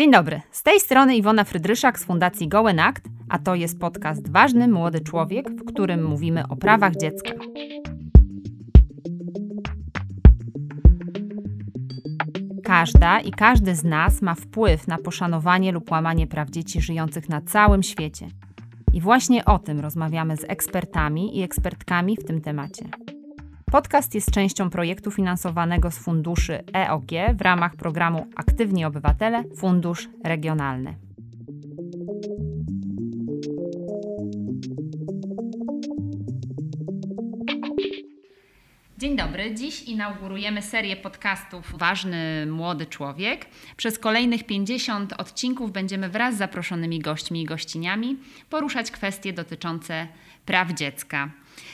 Dzień dobry, z tej strony Iwona Frydryszak z Fundacji Gołen Act, a to jest podcast Ważny Młody Człowiek, w którym mówimy o prawach dziecka. Każda i każdy z nas ma wpływ na poszanowanie lub łamanie praw dzieci żyjących na całym świecie. I właśnie o tym rozmawiamy z ekspertami i ekspertkami w tym temacie. Podcast jest częścią projektu finansowanego z funduszy EOG w ramach programu Aktywni Obywatele Fundusz Regionalny. Dzień dobry. Dziś inaugurujemy serię podcastów Ważny Młody Człowiek. Przez kolejnych 50 odcinków będziemy wraz z zaproszonymi gośćmi i gościniami poruszać kwestie dotyczące praw dziecka.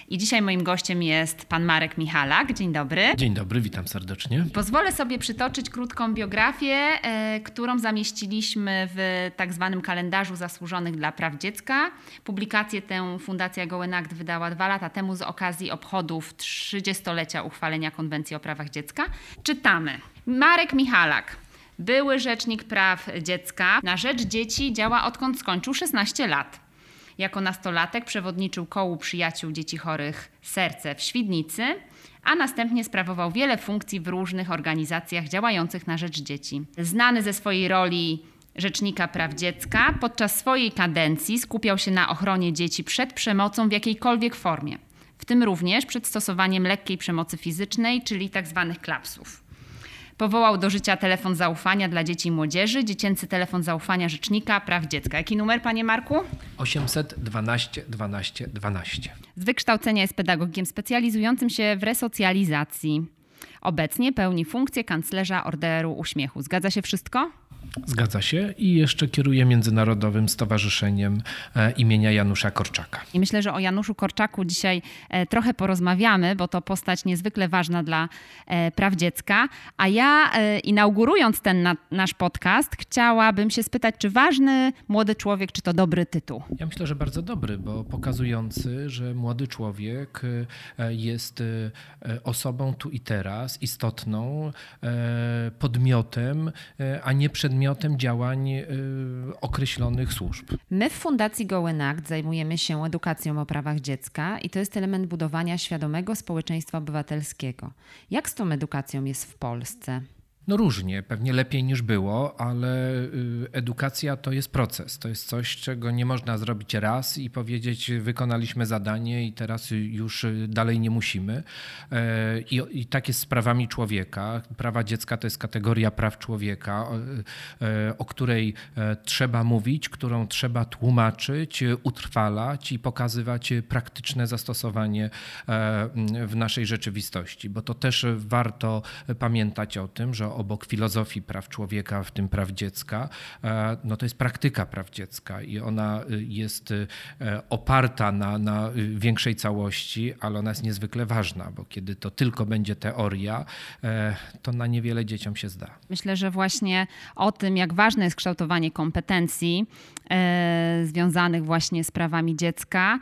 I dzisiaj moim gościem jest pan Marek Michalak. Dzień dobry. Dzień dobry, witam serdecznie. Pozwolę sobie przytoczyć krótką biografię, e, którą zamieściliśmy w tak zwanym kalendarzu zasłużonych dla praw dziecka. Publikację tę Fundacja Gołen Act wydała dwa lata temu z okazji obchodów 30-lecia uchwalenia Konwencji o prawach dziecka. Czytamy. Marek Michalak. Były rzecznik praw dziecka na rzecz dzieci działa odkąd skończył 16 lat. Jako nastolatek przewodniczył kołu przyjaciół dzieci chorych Serce w Świdnicy, a następnie sprawował wiele funkcji w różnych organizacjach działających na rzecz dzieci. Znany ze swojej roli Rzecznika Praw Dziecka, podczas swojej kadencji skupiał się na ochronie dzieci przed przemocą w jakiejkolwiek formie, w tym również przed stosowaniem lekkiej przemocy fizycznej, czyli tzw. Tak klapsów. Powołał do życia telefon zaufania dla dzieci i młodzieży, dziecięcy telefon zaufania Rzecznika Praw Dziecka. Jaki numer, panie Marku? 812 12 12. Z wykształcenia jest pedagogiem specjalizującym się w resocjalizacji. Obecnie pełni funkcję kanclerza Orderu Uśmiechu. Zgadza się wszystko? Zgadza się i jeszcze kieruje Międzynarodowym Stowarzyszeniem e, imienia Janusza Korczaka. I myślę, że o Januszu Korczaku dzisiaj e, trochę porozmawiamy, bo to postać niezwykle ważna dla e, praw dziecka. A ja inaugurując ten nasz podcast, chciałabym się spytać, czy ważny młody człowiek, czy to dobry tytuł? Ja myślę, że bardzo dobry, bo pokazujący, że młody człowiek jest osobą tu i teraz, istotną, podmiotem, a nie przedmiotem przedmiotem działań y, określonych służb. My w Fundacji Gołen Act zajmujemy się edukacją o prawach dziecka i to jest element budowania świadomego społeczeństwa obywatelskiego. Jak z tą edukacją jest w Polsce? No różnie, pewnie lepiej niż było, ale y, edukacja to jest proces. To jest coś, czego nie można zrobić raz i powiedzieć, wykonaliśmy zadanie i teraz już dalej nie musimy. E, I, I tak jest z prawami człowieka. Prawa dziecka to jest kategoria praw człowieka, o, e, której e, trzeba mówić, którą trzeba tłumaczyć, utrwalać i pokazywać praktyczne zastosowanie w naszej rzeczywistości, bo to też warto pamiętać o tym, że obok filozofii praw człowieka, w tym praw dziecka, e, no to jest praktyka praw dziecka i ona y, jest y, e, oparta na, na większej całości, ale ona jest niezwykle ważna, bo kiedy to tylko będzie teoria, e, to na niewiele dzieciom się zda. Myślę, że właśnie o tym, jak ważne jest kształtowanie kompetencji związanych właśnie z prawami dziecka,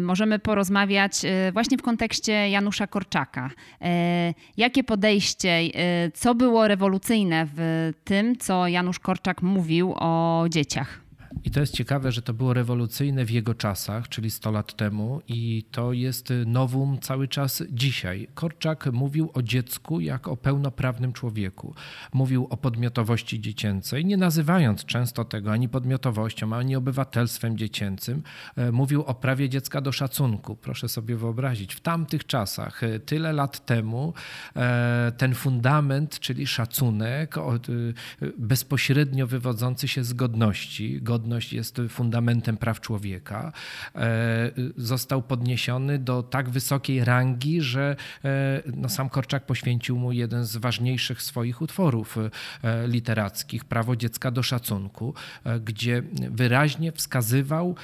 możemy porozmawiać właśnie w kontekście Janusza Korczaka. Jakie podejście, co było było rewolucyjne w tym, co Janusz Korczak mówił o dzieciach. I to jest ciekawe, że to było rewolucyjne w jego czasach, czyli 100 lat temu, i to jest nowum cały czas dzisiaj. Korczak mówił o dziecku jak o pełnoprawnym człowieku. Mówił o podmiotowości dziecięcej, nie nazywając często tego ani podmiotowością, ani obywatelstwem dziecięcym. E, mówił o prawie dziecka do szacunku. Proszę sobie wyobrazić, w tamtych czasach, e, tyle lat temu, e, ten fundament, czyli szacunek, bezpośrednio wywodzący się z godności, godność godność jest fundamentem praw człowieka, e, został podniesiony do tak wysokiej rangi, że e, no, sam Korczak poświęcił mu jeden z ważniejszych swoich utworów e, literackich, Prawo dziecka do szacunku, gdzie wyraźnie wskazywał,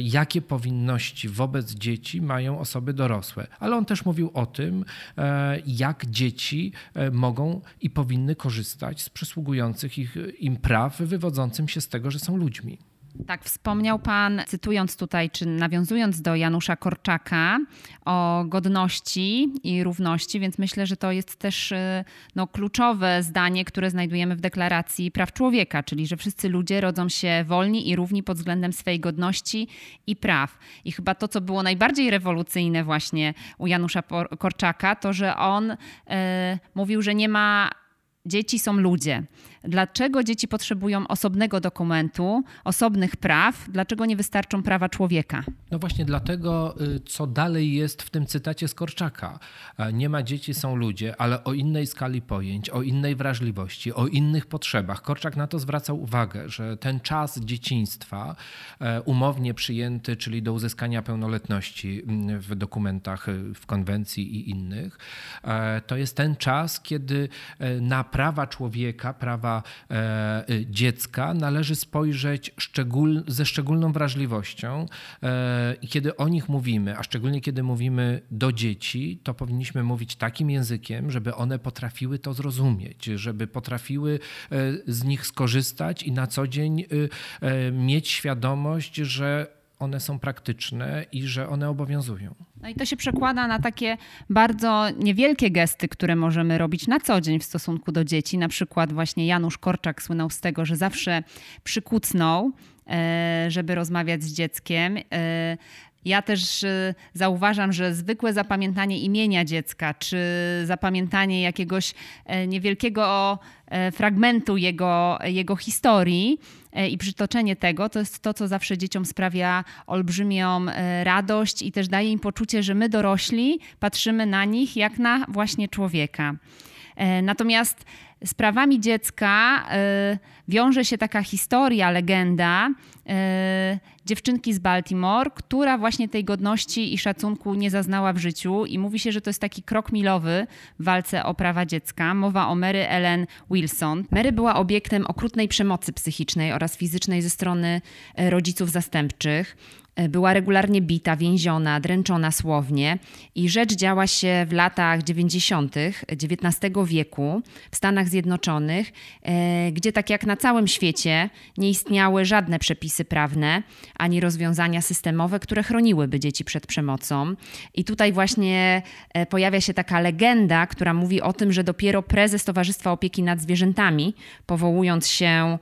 jakie powinności wobec dzieci mają osoby dorosłe. Ale on też mówił o tym, jak dzieci mogą i powinny korzystać z przysługujących ich, im praw wywodzącym się z tego, że są ludźmi. Tak, wspomniał Pan, cytując tutaj, czy nawiązując do Janusza Korczaka o godności i równości, więc myślę, że to jest też y, no, kluczowe zdanie, które znajdujemy w Deklaracji Praw Człowieka, czyli że wszyscy ludzie rodzą się wolni i równi pod względem swej godności i praw. I chyba to, co było najbardziej rewolucyjne właśnie u Janusza Korczaka, to, że on y, mówił, że nie ma dzieci są ludzie. Dlaczego dzieci potrzebują osobnego dokumentu, osobnych praw? Dlaczego nie wystarczą prawa człowieka? No właśnie dlatego, y, co dalej jest w tym cytacie z Korczaka. E, nie ma dzieci, są ludzie, ale o innej skali pojęć, o innej wrażliwości, o innych potrzebach. Korczak na to zwracał uwagę, że ten czas dzieciństwa, e, umownie przyjęty, czyli do uzyskania pełnoletności w dokumentach, y, w konwencji i innych, e, to jest ten czas, kiedy na prawa człowieka, prawa e, dziecka należy spojrzeć szczegól, ze szczególną wrażliwością. E, I kiedy o nich mówimy, a szczególnie kiedy mówimy do dzieci, to powinniśmy mówić takim językiem, żeby one potrafiły to zrozumieć, żeby potrafiły e, z nich skorzystać i na co dzień mieć świadomość, że one są praktyczne i że one obowiązują. No i to się przekłada na takie bardzo niewielkie gesty, które możemy robić na co dzień w stosunku do dzieci. Na przykład właśnie Janusz Korczak słynął z tego, że zawsze przykucnął, e, żeby rozmawiać z dzieckiem. E, ja też e, zauważam, że zwykłe zapamiętanie imienia dziecka, czy zapamiętanie jakiegoś niewielkiego fragmentu jego, jego historii, E, i przytoczenie tego to jest to, co zawsze dzieciom sprawia olbrzymią e, radość i też daje im poczucie, że my dorośli patrzymy na nich jak na właśnie człowieka. E, natomiast z prawami dziecka wiąże się taka historia, legenda dziewczynki z Baltimore, która właśnie tej godności i szacunku nie zaznała w życiu i mówi się, że to jest taki krok milowy w walce o prawa dziecka. Mowa o Mary Ellen Wilson. Mary była obiektem okrutnej przemocy psychicznej oraz fizycznej ze strony rodziców zastępczych. E, była regularnie bita, więziona, dręczona słownie i rzecz działa się w latach 90. XIX wieku w Stanach Zjednoczonych, e, gdzie tak jak na całym świecie nie istniały żadne przepisy prawne ani rozwiązania systemowe, które chroniłyby dzieci przed przemocą. I tutaj właśnie e, pojawia się taka legenda, która mówi o tym, że dopiero prezes Towarzystwa Opieki nad Zwierzętami, powołując się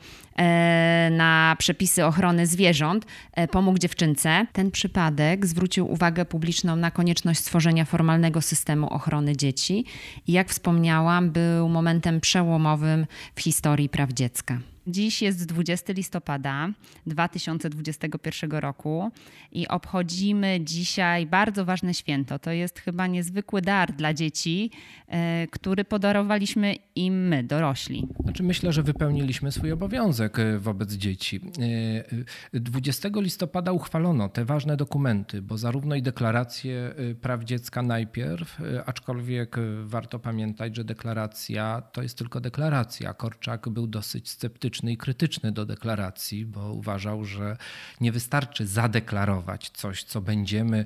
na przepisy ochrony zwierząt e, pomógł dziewczynce. Ten przypadek zwrócił uwagę publiczną na konieczność stworzenia formalnego systemu ochrony dzieci i jak wspomniałam, był momentem przełomowym w historii praw dziecka. Dziś jest 20 listopada 2021 roku i obchodzimy dzisiaj bardzo ważne święto. To jest chyba niezwykły dar dla dzieci, e, który podarowaliśmy im my, dorośli. Znaczy myślę, że wypełniliśmy swój obowiązek e, wobec dzieci. 20 e, listopada uchwalono te ważne dokumenty, bo zarówno i deklarację praw dziecka najpierw, aczkolwiek warto pamiętać, że deklaracja to jest tylko deklaracja. Korczak był dosyć sceptyczny i krytyczny do deklaracji, bo uważał, że nie wystarczy zadeklarować coś, co będziemy,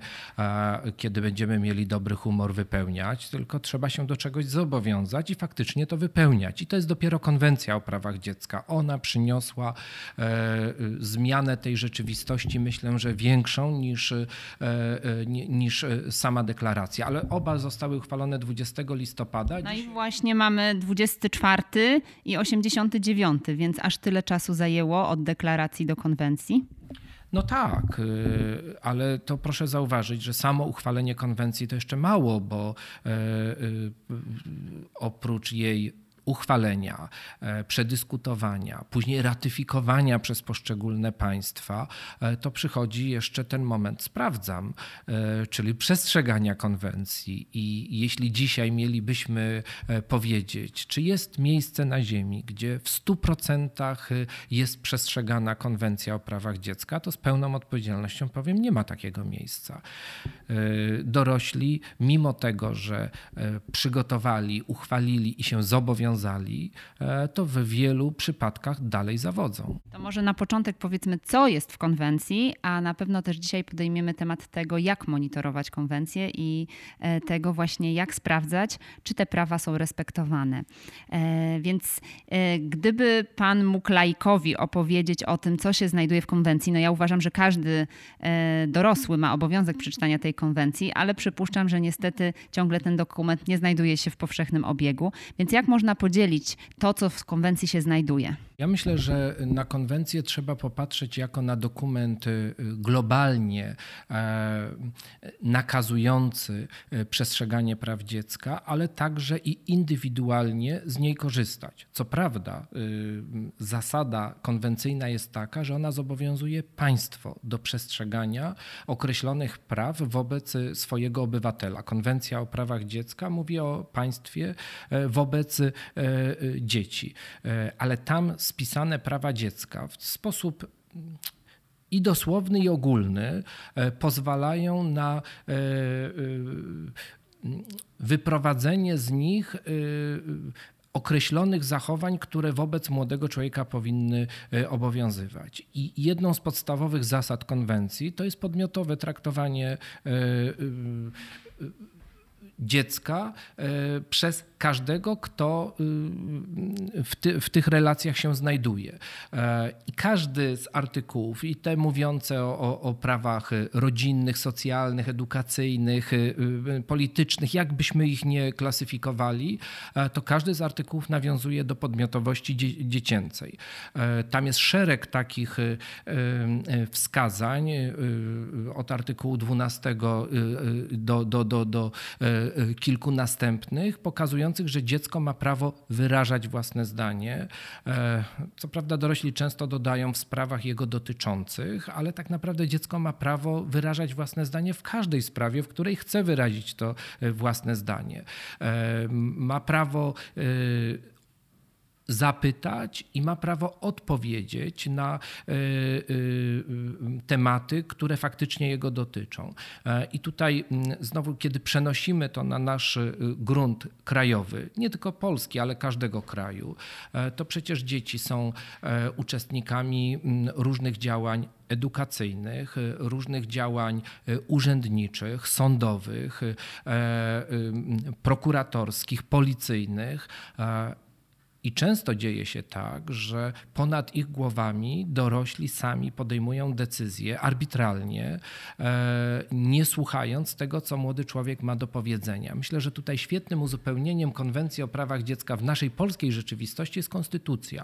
kiedy będziemy mieli dobry humor, wypełniać, tylko trzeba się do czegoś zobowiązać i faktycznie to wypełniać. I to jest dopiero konwencja o prawach dziecka. Ona przyniosła e, zmianę tej rzeczywistości, myślę, że większą niż, e, e, niż sama deklaracja. Ale oba zostały uchwalone 20 listopada. No i właśnie mamy 24 i 89, więc aż tyle czasu zajęło od deklaracji do konwencji? No tak, y, ale to proszę zauważyć, że samo uchwalenie konwencji to jeszcze mało, bo y, y, oprócz jej uchwalenia, e, przedyskutowania, później ratyfikowania przez poszczególne państwa, e, to przychodzi jeszcze ten moment sprawdzam, e, czyli przestrzegania konwencji. I jeśli dzisiaj mielibyśmy powiedzieć, czy jest miejsce na Ziemi, gdzie w 100% jest przestrzegana konwencja o prawach dziecka, to z pełną odpowiedzialnością powiem, nie ma takiego miejsca. Dorośli, mimo tego, że przygotowali, uchwalili i się zobowiązali, zobowiązali, to w wielu przypadkach dalej zawodzą. To może na początek powiedzmy, co jest w konwencji, a na pewno też dzisiaj podejmiemy temat tego, jak monitorować konwencję i tego właśnie, jak sprawdzać, czy te prawa są respektowane. Więc gdyby pan mógł laikowi opowiedzieć o tym, co się znajduje w konwencji, no ja uważam, że każdy dorosły ma obowiązek przeczytania tej konwencji, ale przypuszczam, że niestety ciągle ten dokument nie znajduje się w powszechnym obiegu. Więc jak można podzielić to, co w konwencji się znajduje? Ja myślę, że na konwencję trzeba popatrzeć jako na dokument y, globalnie e, nakazujący y, przestrzeganie praw dziecka, ale także i indywidualnie z niej korzystać. Co prawda, y, zasada konwencyjna jest taka, że ona zobowiązuje państwo do przestrzegania określonych praw wobec swojego obywatela. Konwencja o prawach dziecka mówi o państwie e, wobec e, dzieci, ale tam spisane prawa dziecka w sposób i dosłowny, i ogólny e, pozwalają na e, e, wyprowadzenie z nich określonych zachowań, które wobec młodego człowieka powinny obowiązywać. I jedną z podstawowych zasad konwencji to jest podmiotowe traktowanie dziecka przez każdego, kto y, w, ty, w, tych relacjach się znajduje. E, I każdy z artykułów, i te mówiące o, o, prawach rodzinnych, socjalnych, edukacyjnych, y, y, politycznych, jakbyśmy ich nie klasyfikowali, e, to każdy z artykułów nawiązuje do podmiotowości dzie dziecięcej. E, tam jest szereg takich wskazań od artykułu 12 do, do, do, do kilku następnych, pokazujących, że dziecko ma prawo wyrażać własne zdanie. E, co prawda dorośli często dodają w sprawach jego dotyczących, ale tak naprawdę dziecko ma prawo wyrażać własne zdanie w każdej sprawie, w której chce wyrazić to e, własne zdanie. E, ma prawo zapytać i ma prawo odpowiedzieć na e, e, tematy, które faktycznie jego dotyczą. E, I tutaj znowu, kiedy przenosimy to na nasz grunt krajowy, nie tylko Polski, ale każdego kraju, to przecież dzieci są uczestnikami różnych działań edukacyjnych, różnych działań urzędniczych, sądowych, prokuratorskich, policyjnych. I często dzieje się tak, że ponad ich głowami dorośli sami podejmują decyzje arbitralnie, e, nie słuchając tego, co młody człowiek ma do powiedzenia. Myślę, że tutaj świetnym uzupełnieniem konwencji o prawach dziecka w naszej polskiej rzeczywistości jest konstytucja.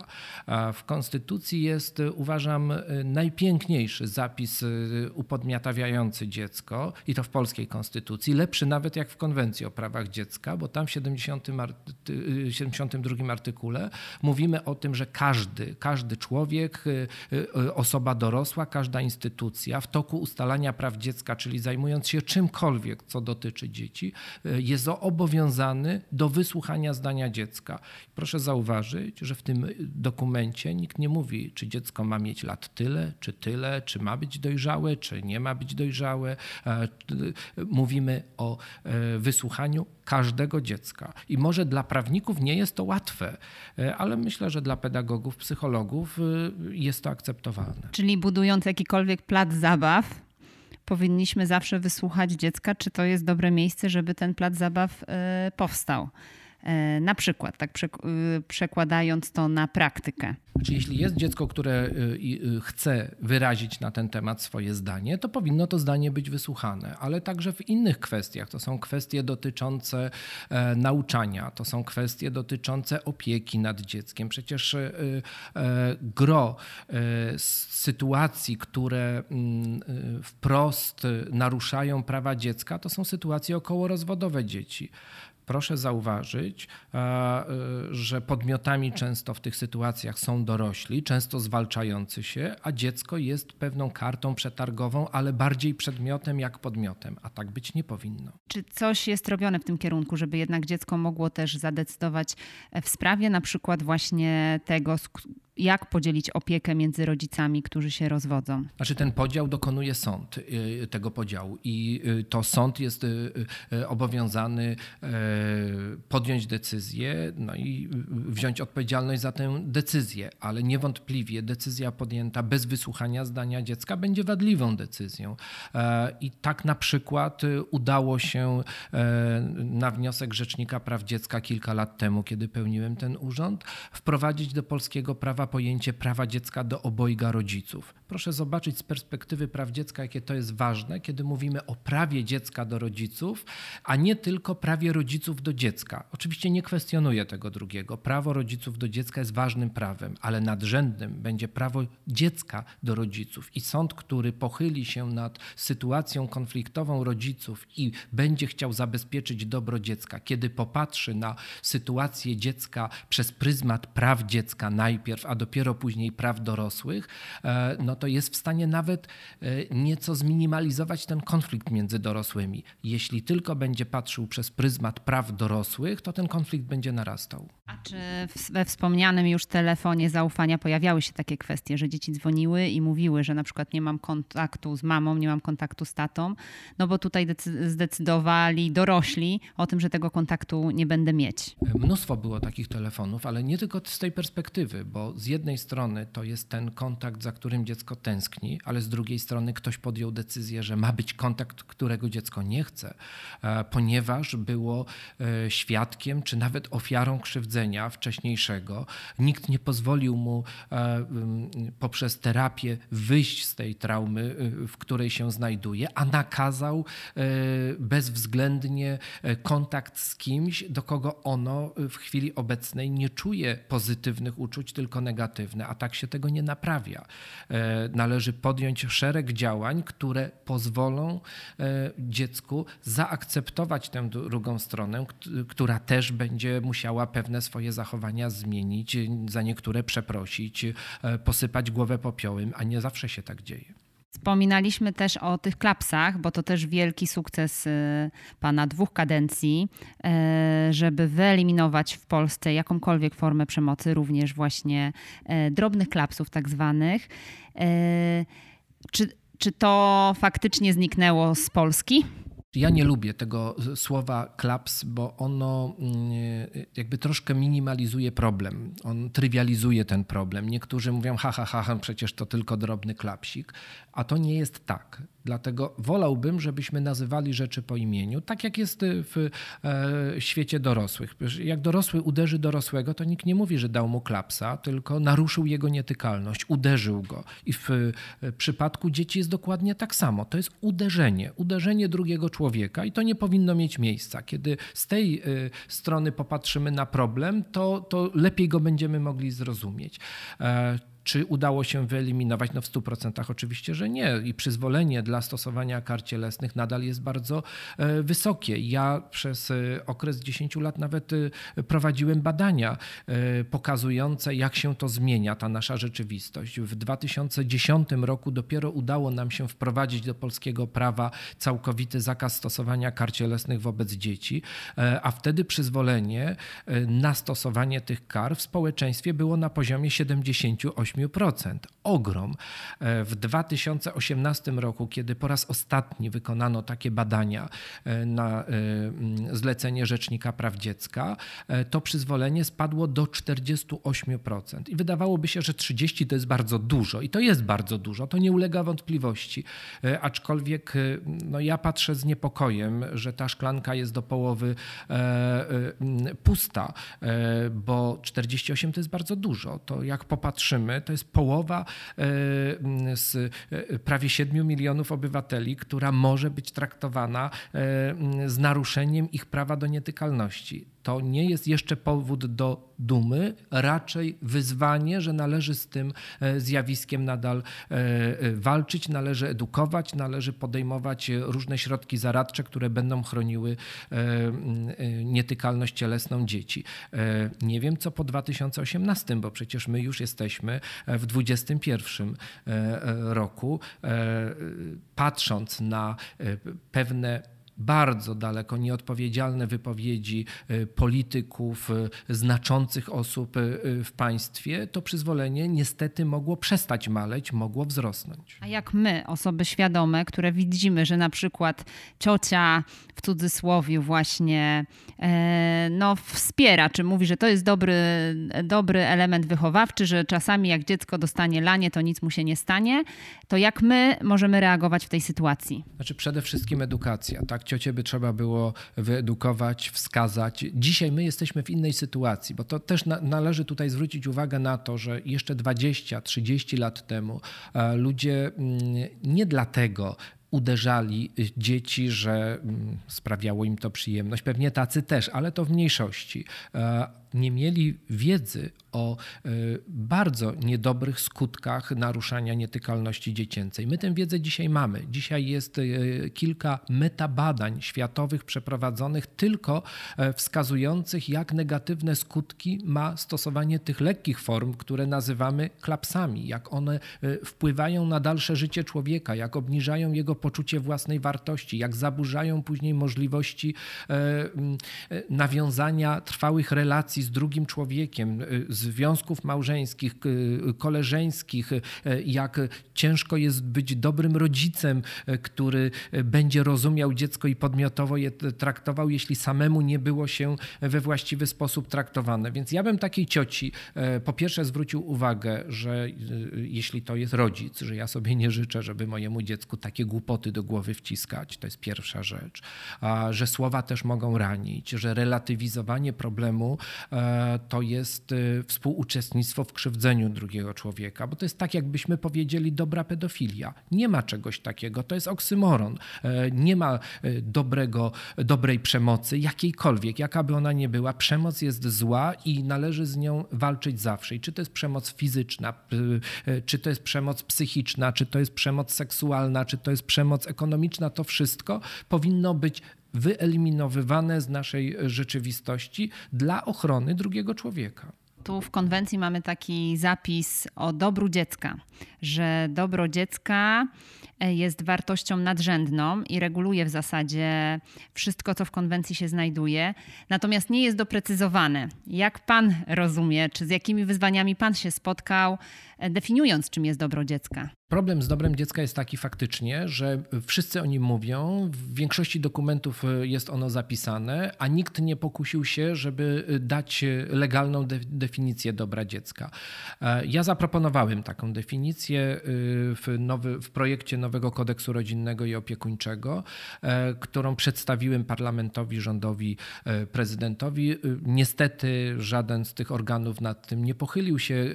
W konstytucji jest, uważam, najpiękniejszy zapis e, upodmiotawiający dziecko i to w polskiej konstytucji, lepszy nawet jak w konwencji o prawach dziecka, bo tam w 70, 72 artykule artykule mówimy o tym, że każdy, każdy człowiek, y, y, osoba dorosła, każda instytucja w toku ustalania praw dziecka, czyli zajmując się czymkolwiek, co dotyczy dzieci, y, jest zobowiązany do wysłuchania zdania dziecka. Proszę zauważyć, że w tym dokumencie nikt nie mówi, czy dziecko ma mieć lat tyle, czy tyle, czy ma być dojrzałe, czy nie ma być dojrzałe. E, mówimy o e, wysłuchaniu każdego dziecka. I może dla prawników nie jest to łatwe, e, ale myślę, że dla pedagogów, psychologów e, jest to akceptowalne. Czyli budując jakikolwiek plac zabaw, powinniśmy zawsze wysłuchać dziecka, czy to jest dobre miejsce, żeby ten plac zabaw e, powstał. E, na przykład, tak y, przekładając to na praktykę. Znaczy, jeśli jest dziecko, które y, y, chce wyrazić na ten temat swoje zdanie, to powinno to zdanie być wysłuchane, ale także w innych kwestiach. To są kwestie dotyczące e, nauczania, to są kwestie dotyczące opieki nad dzieckiem. Przecież e, gro sytuacji, które mm, wprost naruszają prawa dziecka, to są sytuacje okołorozwodowe dzieci. Proszę zauważyć, e, e, że podmiotami często w tych sytuacjach są dorośli, często zwalczający się, a dziecko jest pewną kartą przetargową, ale bardziej przedmiotem jak podmiotem, a tak być nie powinno. Czy coś jest robione w tym kierunku, żeby jednak dziecko mogło też zadecydować w sprawie na przykład właśnie tego, jak podzielić opiekę między rodzicami, którzy się rozwodzą? Znaczy ten podział dokonuje sąd y, tego podziału i y, to sąd jest y, obowiązany podjąć decyzję no i wziąć odpowiedzialność za tę decyzję, ale niewątpliwie decyzja podjęta bez wysłuchania zdania dziecka będzie wadliwą decyzją. E, I tak na przykład udało się e, na wniosek Rzecznika Praw Dziecka kilka lat temu, kiedy pełniłem ten urząd, wprowadzić do polskiego prawa pojęcie prawa dziecka do obojga rodziców. Proszę zobaczyć z perspektywy praw dziecka, jakie to jest ważne, kiedy mówimy o prawie dziecka do rodziców, a nie tylko prawie rodziców do dziecka. Oczywiście nie kwestionuję tego drugiego. Prawo rodziców do dziecka jest ważnym prawem, ale nadrzędnym będzie prawo dziecka do rodziców. I sąd, który pochyli się nad sytuacją konfliktową rodziców i będzie chciał zabezpieczyć dobro dziecka, kiedy popatrzy na sytuację dziecka przez pryzmat praw dziecka najpierw, a dopiero później praw dorosłych, e, no to jest w stanie nawet e, nieco zminimalizować ten konflikt między dorosłymi. Jeśli tylko będzie patrzył przez pryzmat praw dorosłych, to ten konflikt będzie narastał. A czy we wspomnianym już telefonie zaufania pojawiały się takie kwestie, że dzieci dzwoniły i mówiły, że na przykład nie mam kontaktu z mamą, nie mam kontaktu z tatą, no bo tutaj zdecydowali dorośli o tym, że tego kontaktu nie będę mieć? Mnóstwo było takich telefonów, ale nie tylko z tej perspektywy, bo z jednej strony to jest ten kontakt, za którym dziecko tęskni, ale z drugiej strony ktoś podjął decyzję, że ma być kontakt, którego dziecko nie chce, e, ponieważ było e, świadkiem czy nawet ofiarą krzywdzenia wcześniejszego. Nikt nie pozwolił mu e, poprzez terapię wyjść z tej traumy, w której się znajduje, a nakazał bezwzględnie kontakt z kimś, do kogo ono w chwili obecnej nie czuje pozytywnych uczuć, tylko negatywne, a tak się tego nie naprawia. E, należy podjąć szereg działań, które pozwolą e, dziecku zaakceptować tę drugą stronę, która też będzie musiała pewne swoje zachowania zmienić, za niektóre przeprosić, e, posypać głowę popiołem, a nie zawsze się tak dzieje. Wspominaliśmy też o tych klapsach, bo to też wielki sukces y, pana dwóch kadencji, y, żeby wyeliminować w Polsce jakąkolwiek formę przemocy, również właśnie drobnych klapsów tak zwanych. Czy, czy to faktycznie zniknęło z Polski? Ja nie lubię tego słowa klaps, bo ono mm, jakby troszkę minimalizuje problem. On trywializuje ten problem. Niektórzy mówią, ha, ha, ha, przecież to tylko drobny klapsik, a to nie jest tak. Dlatego wolałbym, żebyśmy nazywali rzeczy po imieniu, tak jak jest w e, świecie dorosłych. Jak dorosły uderzy dorosłego, to nikt nie mówi, że dał mu klapsa, tylko naruszył jego nietykalność, uderzył go. I w e, przypadku dzieci jest dokładnie tak samo. To jest uderzenie, uderzenie drugiego człowieka i to nie powinno mieć miejsca. Kiedy z tej e, strony popatrzymy na problem, to, to lepiej go będziemy mogli zrozumieć. Czy udało się wyeliminować? No w 100% oczywiście, że nie. I przyzwolenie dla stosowania kar cielesnych nadal jest bardzo e, wysokie. Ja przez e, okres 10 lat nawet e, prowadziłem badania pokazujące, jak się to zmienia, ta nasza rzeczywistość. W 2010 roku dopiero udało nam się wprowadzić do polskiego prawa całkowity zakaz stosowania kar cielesnych wobec dzieci, a wtedy przyzwolenie na stosowanie tych kar w społeczeństwie było na poziomie 78 8%. Ogrom. E, w 2018 roku, kiedy po raz ostatni wykonano takie badania e, na e, zlecenie Rzecznika Praw Dziecka, to przyzwolenie spadło do 48%. I wydawałoby się, że 30 to jest bardzo dużo i to jest bardzo dużo, to nie ulega wątpliwości. Aczkolwiek no ja patrzę z niepokojem, że ta szklanka jest do połowy pusta, bo 48 to jest bardzo dużo. To jak popatrzymy, to jest połowa e, z e, prawie 7 milionów obywateli, która może być traktowana e, z naruszeniem ich prawa do nietykalności to nie jest jeszcze powód do dumy, raczej wyzwanie, że należy z tym e, zjawiskiem nadal e, e, walczyć, należy edukować, należy podejmować różne środki zaradcze, które będą chroniły nietykalność cielesną dzieci. Nie wiem co po 2018, bo przecież my już jesteśmy w 2021 roku. Patrząc na pewne bardzo daleko nieodpowiedzialne wypowiedzi polityków, znaczących osób w państwie, to przyzwolenie niestety mogło przestać maleć, mogło wzrosnąć. A jak my, osoby świadome, które widzimy, że na przykład ciocia w cudzysłowie właśnie no, wspiera, czy mówi, że to jest dobry, dobry element wychowawczy, że czasami jak dziecko dostanie lanie, to nic mu się nie stanie, to jak my możemy reagować w tej sytuacji? Znaczy przede wszystkim edukacja. Tak, ciocie by trzeba było wyedukować, wskazać. Dzisiaj my jesteśmy w innej sytuacji, bo to też na, należy tutaj zwrócić uwagę na to, że jeszcze 20-30 lat temu e, ludzie mm, nie dlatego uderzali dzieci, że mm, sprawiało im to przyjemność. Pewnie tacy też, ale to w mniejszości. Nie mieli wiedzy o e, bardzo niedobrych skutkach naruszania nietykalności dziecięcej. My tę wiedzę dzisiaj mamy. Dzisiaj jest e, kilka metabadań światowych przeprowadzonych tylko e, wskazujących, jak negatywne skutki ma stosowanie tych lekkich form, które nazywamy klapsami, jak one wpływają na dalsze życie człowieka, jak obniżają jego poczucie własnej wartości, jak zaburzają później możliwości nawiązania trwałych relacji z drugim człowiekiem, związków małżeńskich, koleżeńskich, jak ciężko jest być dobrym rodzicem, który będzie rozumiał dziecko i podmiotowo je traktował, jeśli samemu nie było się we właściwy sposób traktowane. Więc ja bym takiej cioci po pierwsze zwrócił uwagę, że jeśli to jest rodzic, że ja sobie nie życzę, żeby mojemu dziecku takie głupoty do głowy wciskać. To jest pierwsza rzecz. Że słowa też mogą ranić, że relatywizowanie problemu to jest współuczestnictwo w krzywdzeniu drugiego człowieka, bo to jest tak, jakbyśmy powiedzieli dobra pedofilia. Nie ma czegoś takiego, to jest oksymoron. E, nie ma e, dobrego, dobrej przemocy, jakiejkolwiek, jaka by ona nie była. Przemoc jest zła i należy z nią walczyć zawsze. I czy to jest przemoc fizyczna, e, czy to jest przemoc psychiczna, czy to jest przemoc seksualna, czy to jest przemoc ekonomiczna, to wszystko powinno być wyeliminowywane z naszej rzeczywistości dla ochrony drugiego człowieka. Tu w konwencji mamy taki zapis o dobru dziecka, że dobro dziecka e, jest wartością nadrzędną i reguluje w zasadzie wszystko, co w konwencji się znajduje, natomiast nie jest doprecyzowane. Jak pan rozumie, czy z jakimi wyzwaniami pan się spotkał, e, definiując, czym jest dobro dziecka? Problem z dobrem dziecka jest taki faktycznie, że wszyscy o nim mówią, w większości dokumentów e, jest ono zapisane, a nikt nie pokusił się, żeby dać legalną de definicję dobra dziecka. Ja zaproponowałem taką definicję w, nowy, w projekcie nowego kodeksu rodzinnego i opiekuńczego, którą przedstawiłem parlamentowi, rządowi, prezydentowi. Niestety żaden z tych organów nad tym nie pochylił się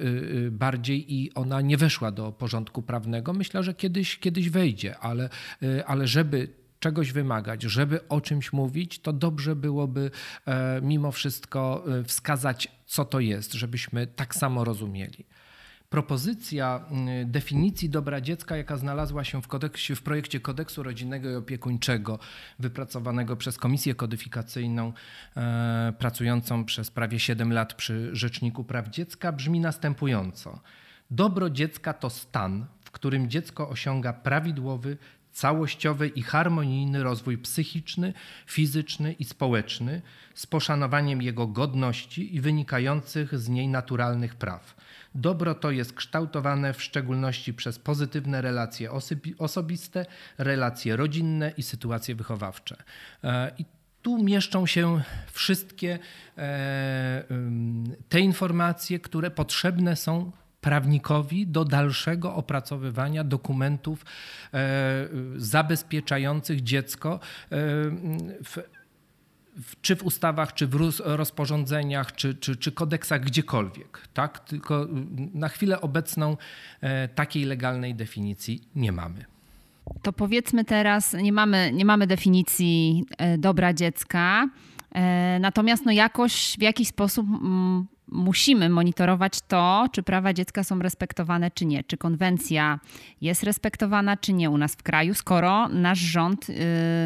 bardziej i ona nie weszła do porządku prawnego myślę, że kiedyś, kiedyś wejdzie, ale, y, ale żeby czegoś wymagać, żeby o czymś mówić, to dobrze byłoby e, mimo wszystko y, wskazać, co to jest, żebyśmy tak samo rozumieli. Propozycja y, definicji dobra dziecka, jaka znalazła się w, kodeksie, w projekcie kodeksu rodzinnego i opiekuńczego, wypracowanego przez Komisję Kodyfikacyjną, e, pracującą przez prawie 7 lat przy Rzeczniku Praw Dziecka, brzmi następująco. Dobro dziecka to stan, którym dziecko osiąga prawidłowy, całościowy i harmonijny rozwój psychiczny, fizyczny i społeczny z poszanowaniem jego godności i wynikających z niej naturalnych praw. Dobro to jest kształtowane w szczególności przez pozytywne relacje osobiste, relacje rodzinne i sytuacje wychowawcze. E, I tu mieszczą się wszystkie e, te informacje, które potrzebne są prawnikowi do dalszego opracowywania dokumentów e, zabezpieczających dziecko w, czy w ustawach, czy w rozporządzeniach, czy, czy, czy kodeksach, gdziekolwiek. Tak? Tylko na chwilę obecną e, takiej legalnej definicji nie mamy. To powiedzmy teraz, nie mamy, nie mamy definicji dobra dziecka, natomiast no jakoś w jakiś sposób mm, musimy monitorować to, czy prawa dziecka są respektowane, czy nie. Czy konwencja jest respektowana, czy nie u nas w kraju, skoro nasz rząd, yy,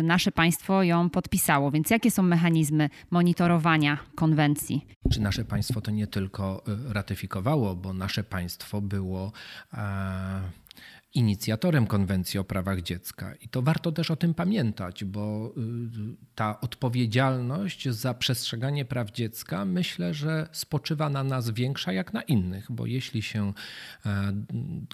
nasze państwo ją podpisało. Więc jakie są mechanizmy monitorowania konwencji? Czy nasze państwo to nie tylko y, ratyfikowało, bo nasze państwo było. E inicjatorem konwencji o prawach dziecka. I to warto też o tym pamiętać, bo y, ta odpowiedzialność za przestrzeganie praw dziecka myślę, że spoczywa na nas większa jak na innych, bo jeśli się e,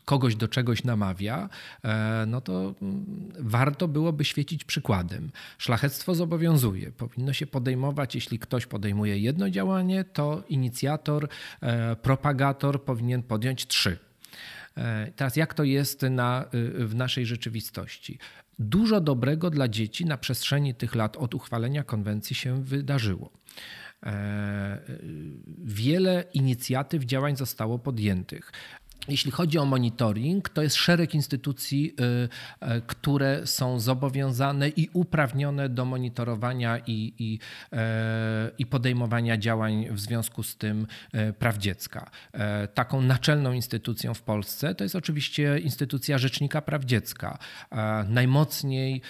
kogoś do czegoś namawia, e, no to mm, warto byłoby świecić przykładem. Szlachectwo zobowiązuje, powinno się podejmować, jeśli ktoś podejmuje jedno działanie, to inicjator, e, propagator powinien podjąć trzy. E, teraz jak to jest na, y, w naszej rzeczywistości? Dużo dobrego dla dzieci na przestrzeni tych lat od uchwalenia konwencji się wydarzyło. E, wiele inicjatyw, działań zostało podjętych. Jeśli chodzi o monitoring, to jest szereg instytucji, y, y, które są zobowiązane i uprawnione do monitorowania i, i, y, i podejmowania działań w związku z tym praw dziecka. Taką naczelną instytucją w Polsce to jest oczywiście instytucja Rzecznika Praw Dziecka, najmocniej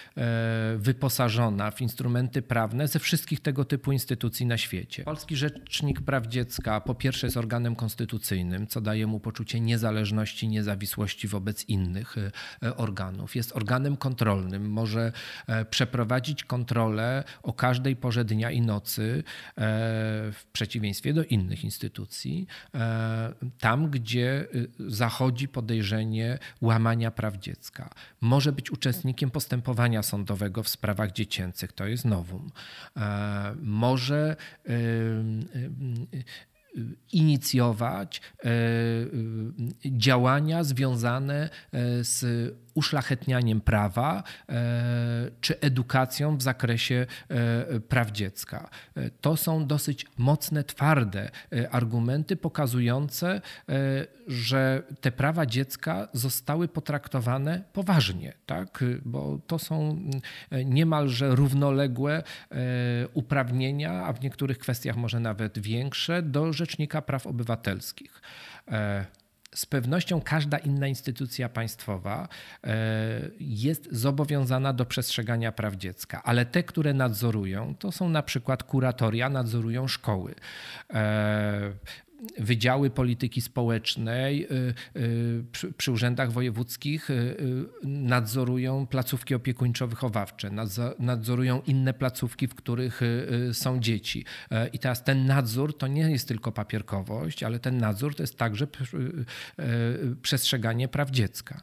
wyposażona w instrumenty prawne ze wszystkich tego typu instytucji na świecie. Polski Rzecznik Praw Dziecka po pierwsze jest organem konstytucyjnym, co daje mu poczucie niezależności niezależności, niezawisłości wobec innych e, e, organów. Jest organem kontrolnym, może e, przeprowadzić kontrolę o każdej porze dnia i nocy, w przeciwieństwie do innych instytucji, tam gdzie zachodzi podejrzenie łamania praw dziecka. Może być uczestnikiem postępowania sądowego w sprawach dziecięcych, to jest nowum. Może inicjować e, działania związane e, z uszlachetnianiem prawa e, czy edukacją w zakresie e, praw dziecka. E, to są dosyć mocne, twarde argumenty pokazujące, że te prawa dziecka zostały potraktowane poważnie, tak? bo to są niemalże równoległe uprawnienia, a w niektórych kwestiach może nawet większe, do Rzecznika Praw Obywatelskich z pewnością każda inna instytucja państwowa e, jest zobowiązana do przestrzegania praw dziecka, ale te, które nadzorują, to są na przykład kuratoria, nadzorują szkoły. Wydziały polityki społecznej y, y, przy, przy urzędach wojewódzkich y, nadzorują placówki opiekuńczo-wychowawcze, nadzorują inne placówki, w których są dzieci. E, I teraz ten nadzór to nie jest tylko papierkowość, ale ten nadzór to jest także przestrzeganie praw dziecka.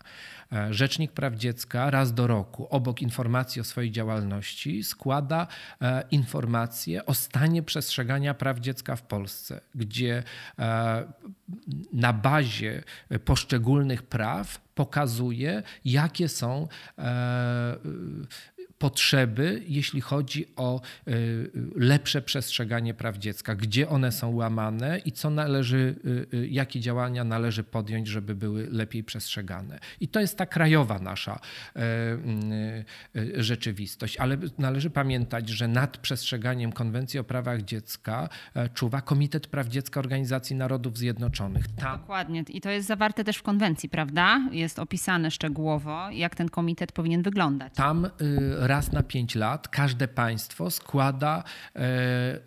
E, Rzecznik Praw Dziecka raz do roku, obok informacji o swojej działalności, składa e, informacje o stanie przestrzegania praw dziecka w Polsce, gdzie e, na bazie poszczególnych praw pokazuje, jakie są potrzeby, jeśli chodzi o y, lepsze przestrzeganie praw dziecka, gdzie one są łamane i co należy, y, y, jakie działania należy podjąć, żeby były lepiej przestrzegane. I to jest ta krajowa nasza rzeczywistość, ale należy pamiętać, że nad przestrzeganiem Konwencji o prawach dziecka e, czuwa Komitet Praw Dziecka Organizacji Narodów Zjednoczonych. Tam... Dokładnie. I to jest zawarte też w konwencji, prawda? Jest opisane szczegółowo, jak ten komitet powinien wyglądać. Tam raz na pięć lat każde państwo składa e, e,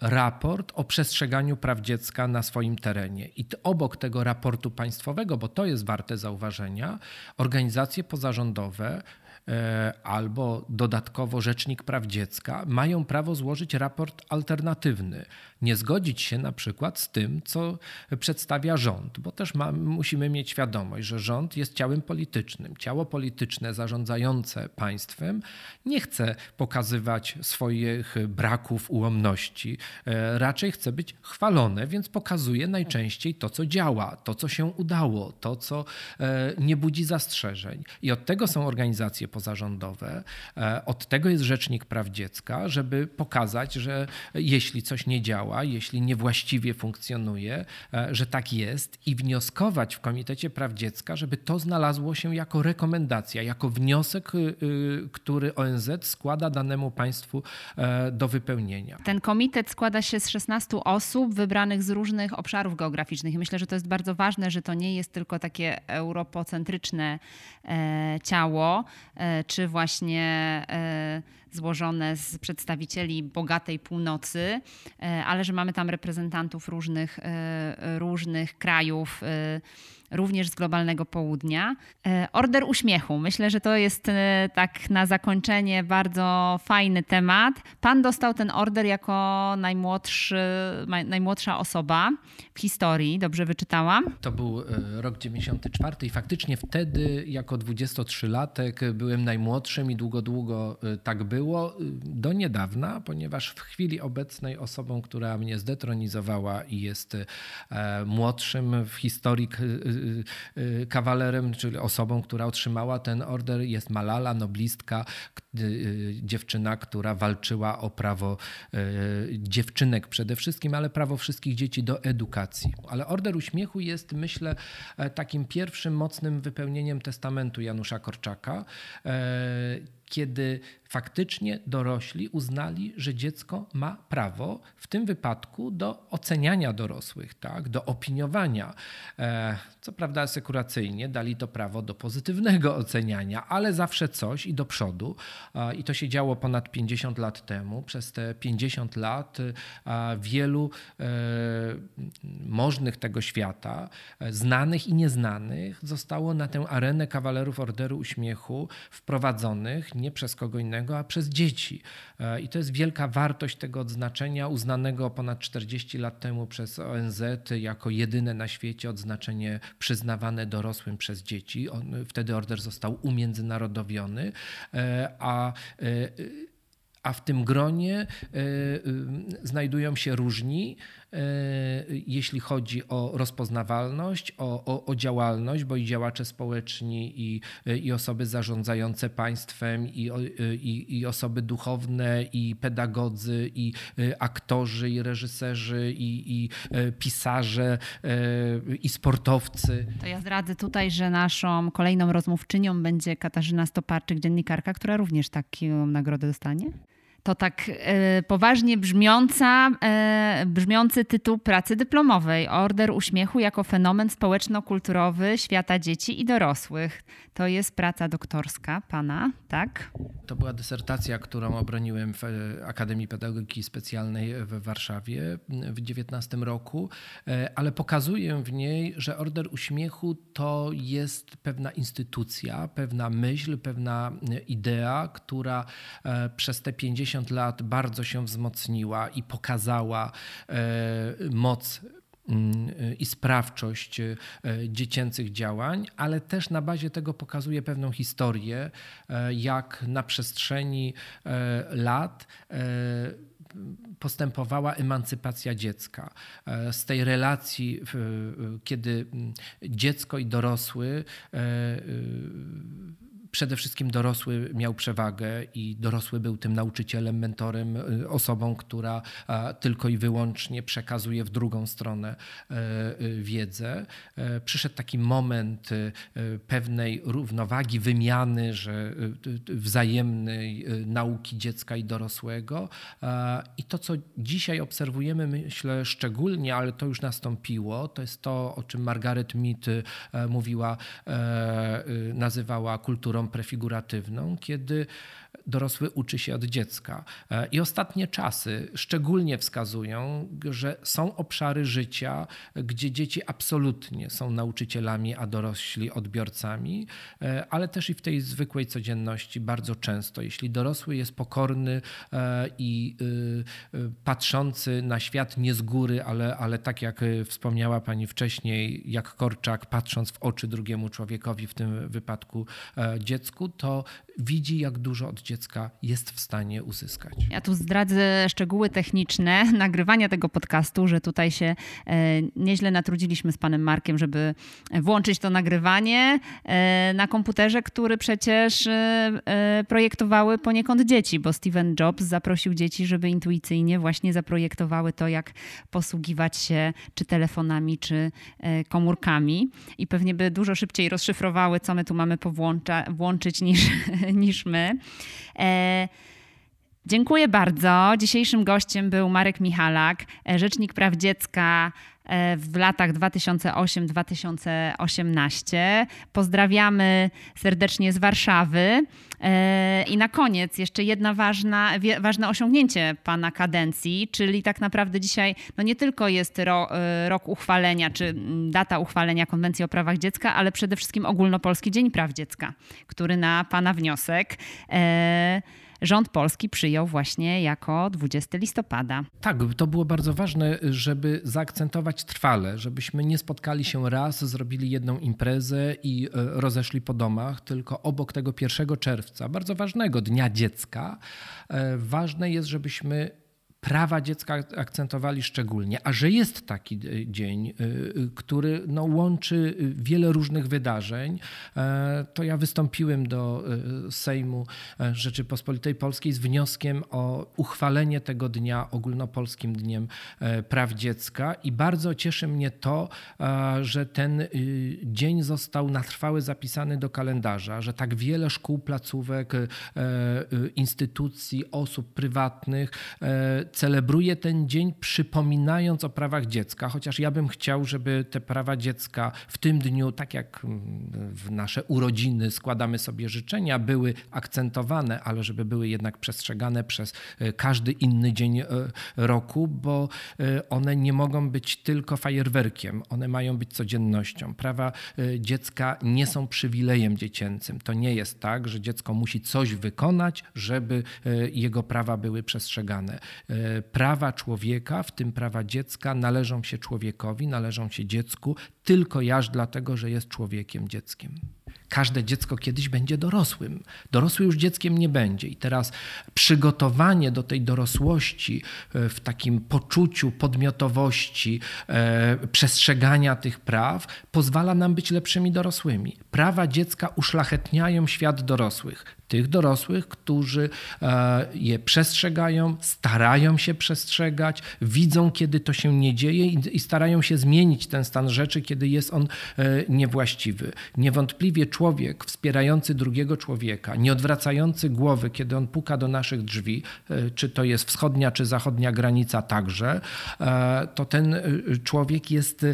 raport o przestrzeganiu praw dziecka na swoim terenie. I obok tego raportu państwowego, bo to jest warte zauważenia, organizacje pozarządowe E, albo dodatkowo Rzecznik Praw Dziecka mają prawo złożyć raport alternatywny. Nie zgodzić się na przykład z tym, co przedstawia rząd, bo też ma, musimy mieć świadomość, że rząd jest ciałem politycznym. Ciało polityczne zarządzające państwem nie chce pokazywać swoich braków, ułomności. E, raczej chce być chwalone, więc pokazuje najczęściej to, co działa, to, co się udało, to, co e, nie budzi zastrzeżeń. I od tego są organizacje pozarządowe. E, od tego jest Rzecznik Praw Dziecka, żeby pokazać, że jeśli coś nie działa, jeśli niewłaściwie funkcjonuje, e, że tak jest i wnioskować w Komitecie Praw Dziecka, żeby to znalazło się jako rekomendacja, jako wniosek, y, y, który ONZ składa danemu państwu e, do wypełnienia. Ten komitet składa się z 16 osób wybranych z różnych obszarów geograficznych i myślę, że to jest bardzo ważne, że to nie jest tylko takie europocentryczne ciało, E, czy właśnie złożone z przedstawicieli bogatej północy, e, ale że mamy tam reprezentantów różnych, różnych krajów również z globalnego południa. E, order uśmiechu. Myślę, że to jest e, tak na zakończenie bardzo fajny temat. Pan dostał ten order jako najmłodszy, najmłodsza osoba w historii. Dobrze wyczytałam? To był rok 94 i faktycznie wtedy jako 23-latek byłem najmłodszym i długo, długo tak było. Do niedawna, ponieważ w chwili obecnej osobą, która mnie zdetronizowała i jest młodszym w historii kawalerem, czyli osobą, która otrzymała ten order jest Malala, noblistka, y, dziewczyna, która walczyła o prawo dziewczynek przede wszystkim, ale prawo wszystkich dzieci do edukacji. Ale Order Uśmiechu jest, myślę, e, takim pierwszym mocnym wypełnieniem testamentu Janusza Korczaka e, kiedy faktycznie dorośli uznali, że dziecko ma prawo w tym wypadku do oceniania dorosłych, tak, do opiniowania. E, co prawda asekuracyjnie dali to prawo do pozytywnego oceniania, ale zawsze coś i do przodu. E, I to się działo ponad 50 lat temu. Przez te 50 lat e, wielu możnych tego świata, znanych i nieznanych, zostało na tę arenę kawalerów Orderu Uśmiechu wprowadzonych nie przez kogo innego, a przez dzieci. E, I to jest wielka wartość tego odznaczenia, uznanego ponad 40 lat temu przez ONZ jako jedyne na świecie odznaczenie przyznawane dorosłym przez dzieci. On, wtedy order został umiędzynarodowiony, e, a e, a w tym gronie znajdują się różni, jeśli chodzi o rozpoznawalność, o, o, o działalność, bo i działacze społeczni, i, i osoby zarządzające państwem, i, i, i osoby duchowne, i pedagodzy, i e, aktorzy, i reżyserzy, i, i e, pisarze, i sportowcy. To ja zdradzę tutaj, że naszą kolejną rozmówczynią będzie Katarzyna Stoparczyk, dziennikarka, która również taką nagrodę dostanie to tak e, poważnie brzmiąca, e, brzmiący tytuł pracy dyplomowej. Order Uśmiechu jako fenomen społeczno-kulturowy świata dzieci i dorosłych. To jest praca doktorska pana, tak? To była dysertacja, którą obroniłem w e, Akademii Pedagogiki Specjalnej w Warszawie w 19 roku, ale pokazuję w niej, że Order Uśmiechu to jest pewna instytucja, pewna myśl, pewna idea, która przez te 50 50 lat bardzo się wzmocniła i pokazała e, moc mm, i sprawczość e, dziecięcych działań, ale też na bazie tego pokazuje pewną historię, e, jak na przestrzeni lat postępowała emancypacja dziecka. Z tej relacji, kiedy mm, dziecko i dorosły przede wszystkim dorosły miał przewagę i dorosły był tym nauczycielem, mentorem, y, osobą, która tylko i wyłącznie przekazuje w drugą stronę e, y, wiedzę. E, przyszedł taki moment y, pewnej równowagi, wymiany, że wzajemnej nauki dziecka i dorosłego. I to, co dzisiaj obserwujemy, myślę szczególnie, ale to już nastąpiło, to jest to, o czym Margaret Mead mówiła, nazywała kulturą prefiguratywną, kiedy dorosły uczy się od dziecka. E, I ostatnie czasy szczególnie wskazują, że są obszary życia, gdzie dzieci absolutnie są nauczycielami, a dorośli odbiorcami, e, ale też i w tej zwykłej codzienności bardzo często, jeśli dorosły jest pokorny e, i patrzący na świat nie z góry, ale, ale tak jak wspomniała pani wcześniej, jak Korczak, patrząc w oczy drugiemu człowiekowi, w tym wypadku dziecku, to widzi, jak dużo od dziecka jest w stanie uzyskać. Ja tu zdradzę szczegóły techniczne nagrywania tego podcastu, że tutaj się e, nieźle natrudziliśmy z panem Markiem, żeby włączyć to nagrywanie e, na komputerze, który przecież e, projektowały poniekąd dzieci, bo Steven Jobs zaprosił dzieci, żeby intuicyjnie właśnie zaprojektowały to, jak posługiwać się czy telefonami, czy komórkami i pewnie by dużo szybciej rozszyfrowały, co my tu mamy włączyć niż, niż my. E, dziękuję bardzo. Dzisiejszym gościem był Marek Michalak, e, Rzecznik Praw Dziecka e, w latach 2008-2018. Pozdrawiamy serdecznie z Warszawy. E, I na koniec jeszcze jedna ważna, ważne osiągnięcie pana kadencji, czyli tak naprawdę dzisiaj no nie tylko jest ro, e, rok uchwalenia, czy data uchwalenia Konwencji o prawach dziecka, ale przede wszystkim ogólnopolski Dzień Praw Dziecka, który na pana wniosek rząd polski przyjął właśnie jako 20 listopada. Tak, to było bardzo ważne, żeby zaakcentować trwale, żebyśmy nie spotkali się raz, zrobili jedną imprezę i e, rozeszli po domach, tylko obok tego 1 czerwca, bardzo ważnego Dnia Dziecka, e, ważne jest, żebyśmy prawa dziecka akcentowali szczególnie, a że jest taki e, dzień, e, który no, łączy wiele różnych wydarzeń, e, to ja wystąpiłem do Sejmu Rzeczypospolitej Polskiej z wnioskiem o uchwalenie tego dnia ogólnopolskim Dniem Praw Dziecka i bardzo cieszy mnie to, że ten dzień został na trwałe zapisany do kalendarza, że tak wiele szkół, placówek, instytucji, osób prywatnych celebruje ten dzień, przypominając o prawach dziecka, chociaż ja bym chciał, żeby te prawa dziecka w tym dniu, tak jak mm, w nasze urodziny składamy sobie życzenia, były akcentowane, ale żeby były jednak przestrzegane przez e, każdy inny dzień e, roku, bo e, one nie mogą być tylko fajerwerkiem, one mają być codziennością. Prawa dziecka nie są przywilejem dziecięcym. To nie jest tak, że dziecko musi coś wykonać, żeby jego prawa były przestrzegane prawa człowieka, w tym prawa dziecka, należą się człowiekowi, należą się dziecku tylko jaż dlatego, że jest człowiekiem, dzieckiem. Każde dziecko kiedyś będzie dorosłym. Dorosły już dzieckiem nie będzie. I teraz przygotowanie do tej dorosłości e, w takim poczuciu podmiotowości, e, przestrzegania tych praw pozwala nam być lepszymi dorosłymi. Prawa dziecka uszlachetniają świat dorosłych tych dorosłych, którzy e, je przestrzegają, starają się przestrzegać, widzą, kiedy to się nie dzieje i starają się zmienić ten stan rzeczy, kiedy jest on niewłaściwy. Niewątpliwie człowiek wspierający drugiego człowieka, nie odwracający głowy, kiedy on puka do naszych drzwi, e, czy to jest wschodnia, czy zachodnia granica także, e, to ten e, człowiek jest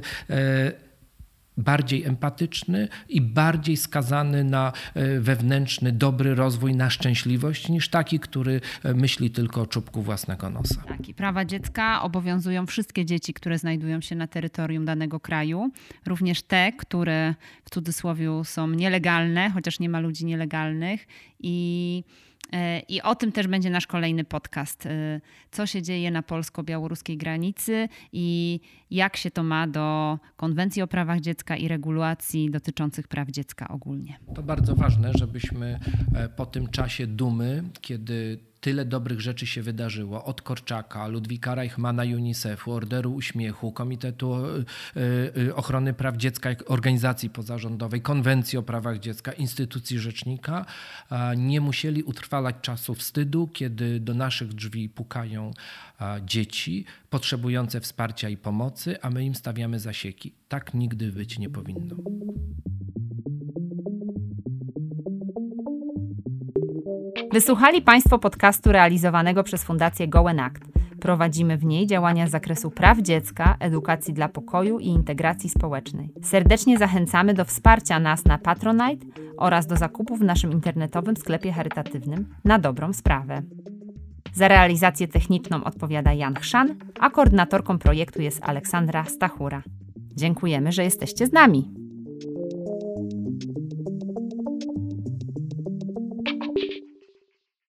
bardziej empatyczny i bardziej skazany na wewnętrzny, dobry rozwój, na szczęśliwość, niż taki, który myśli tylko o czubku własnego nosa. Tak, i prawa dziecka obowiązują wszystkie dzieci, które znajdują się na terytorium danego kraju, również te, które w cudzysłowie są nielegalne, chociaż nie ma ludzi nielegalnych i E, I o tym też będzie nasz kolejny podcast. E, co się dzieje na polsko-białoruskiej granicy i jak się to ma do konwencji o prawach dziecka i regulacji dotyczących praw dziecka ogólnie. To bardzo ważne, żebyśmy e, po tym czasie dumy, kiedy tyle dobrych rzeczy się wydarzyło. Od Korczaka, Ludwika Reichmana, UNICEF-u, Orderu Uśmiechu, Komitetu e, e, Ochrony Praw Dziecka, organizacji pozarządowej, Konwencji o prawach dziecka, instytucji rzecznika, nie musieli utrwalać czasu wstydu, kiedy do naszych drzwi pukają dzieci potrzebujące wsparcia i pomocy, a my im stawiamy zasieki. Tak nigdy być nie powinno. Wysłuchali Państwo podcastu realizowanego przez Fundację Goen Act. Prowadzimy w niej działania z zakresu praw dziecka, edukacji dla pokoju i integracji społecznej. Serdecznie zachęcamy do wsparcia nas na Patronite oraz do zakupów w naszym internetowym sklepie charytatywnym na dobrą sprawę. Za realizację techniczną odpowiada Jan Chrzan, a koordynatorką projektu jest Aleksandra Stachura. Dziękujemy, że jesteście z nami.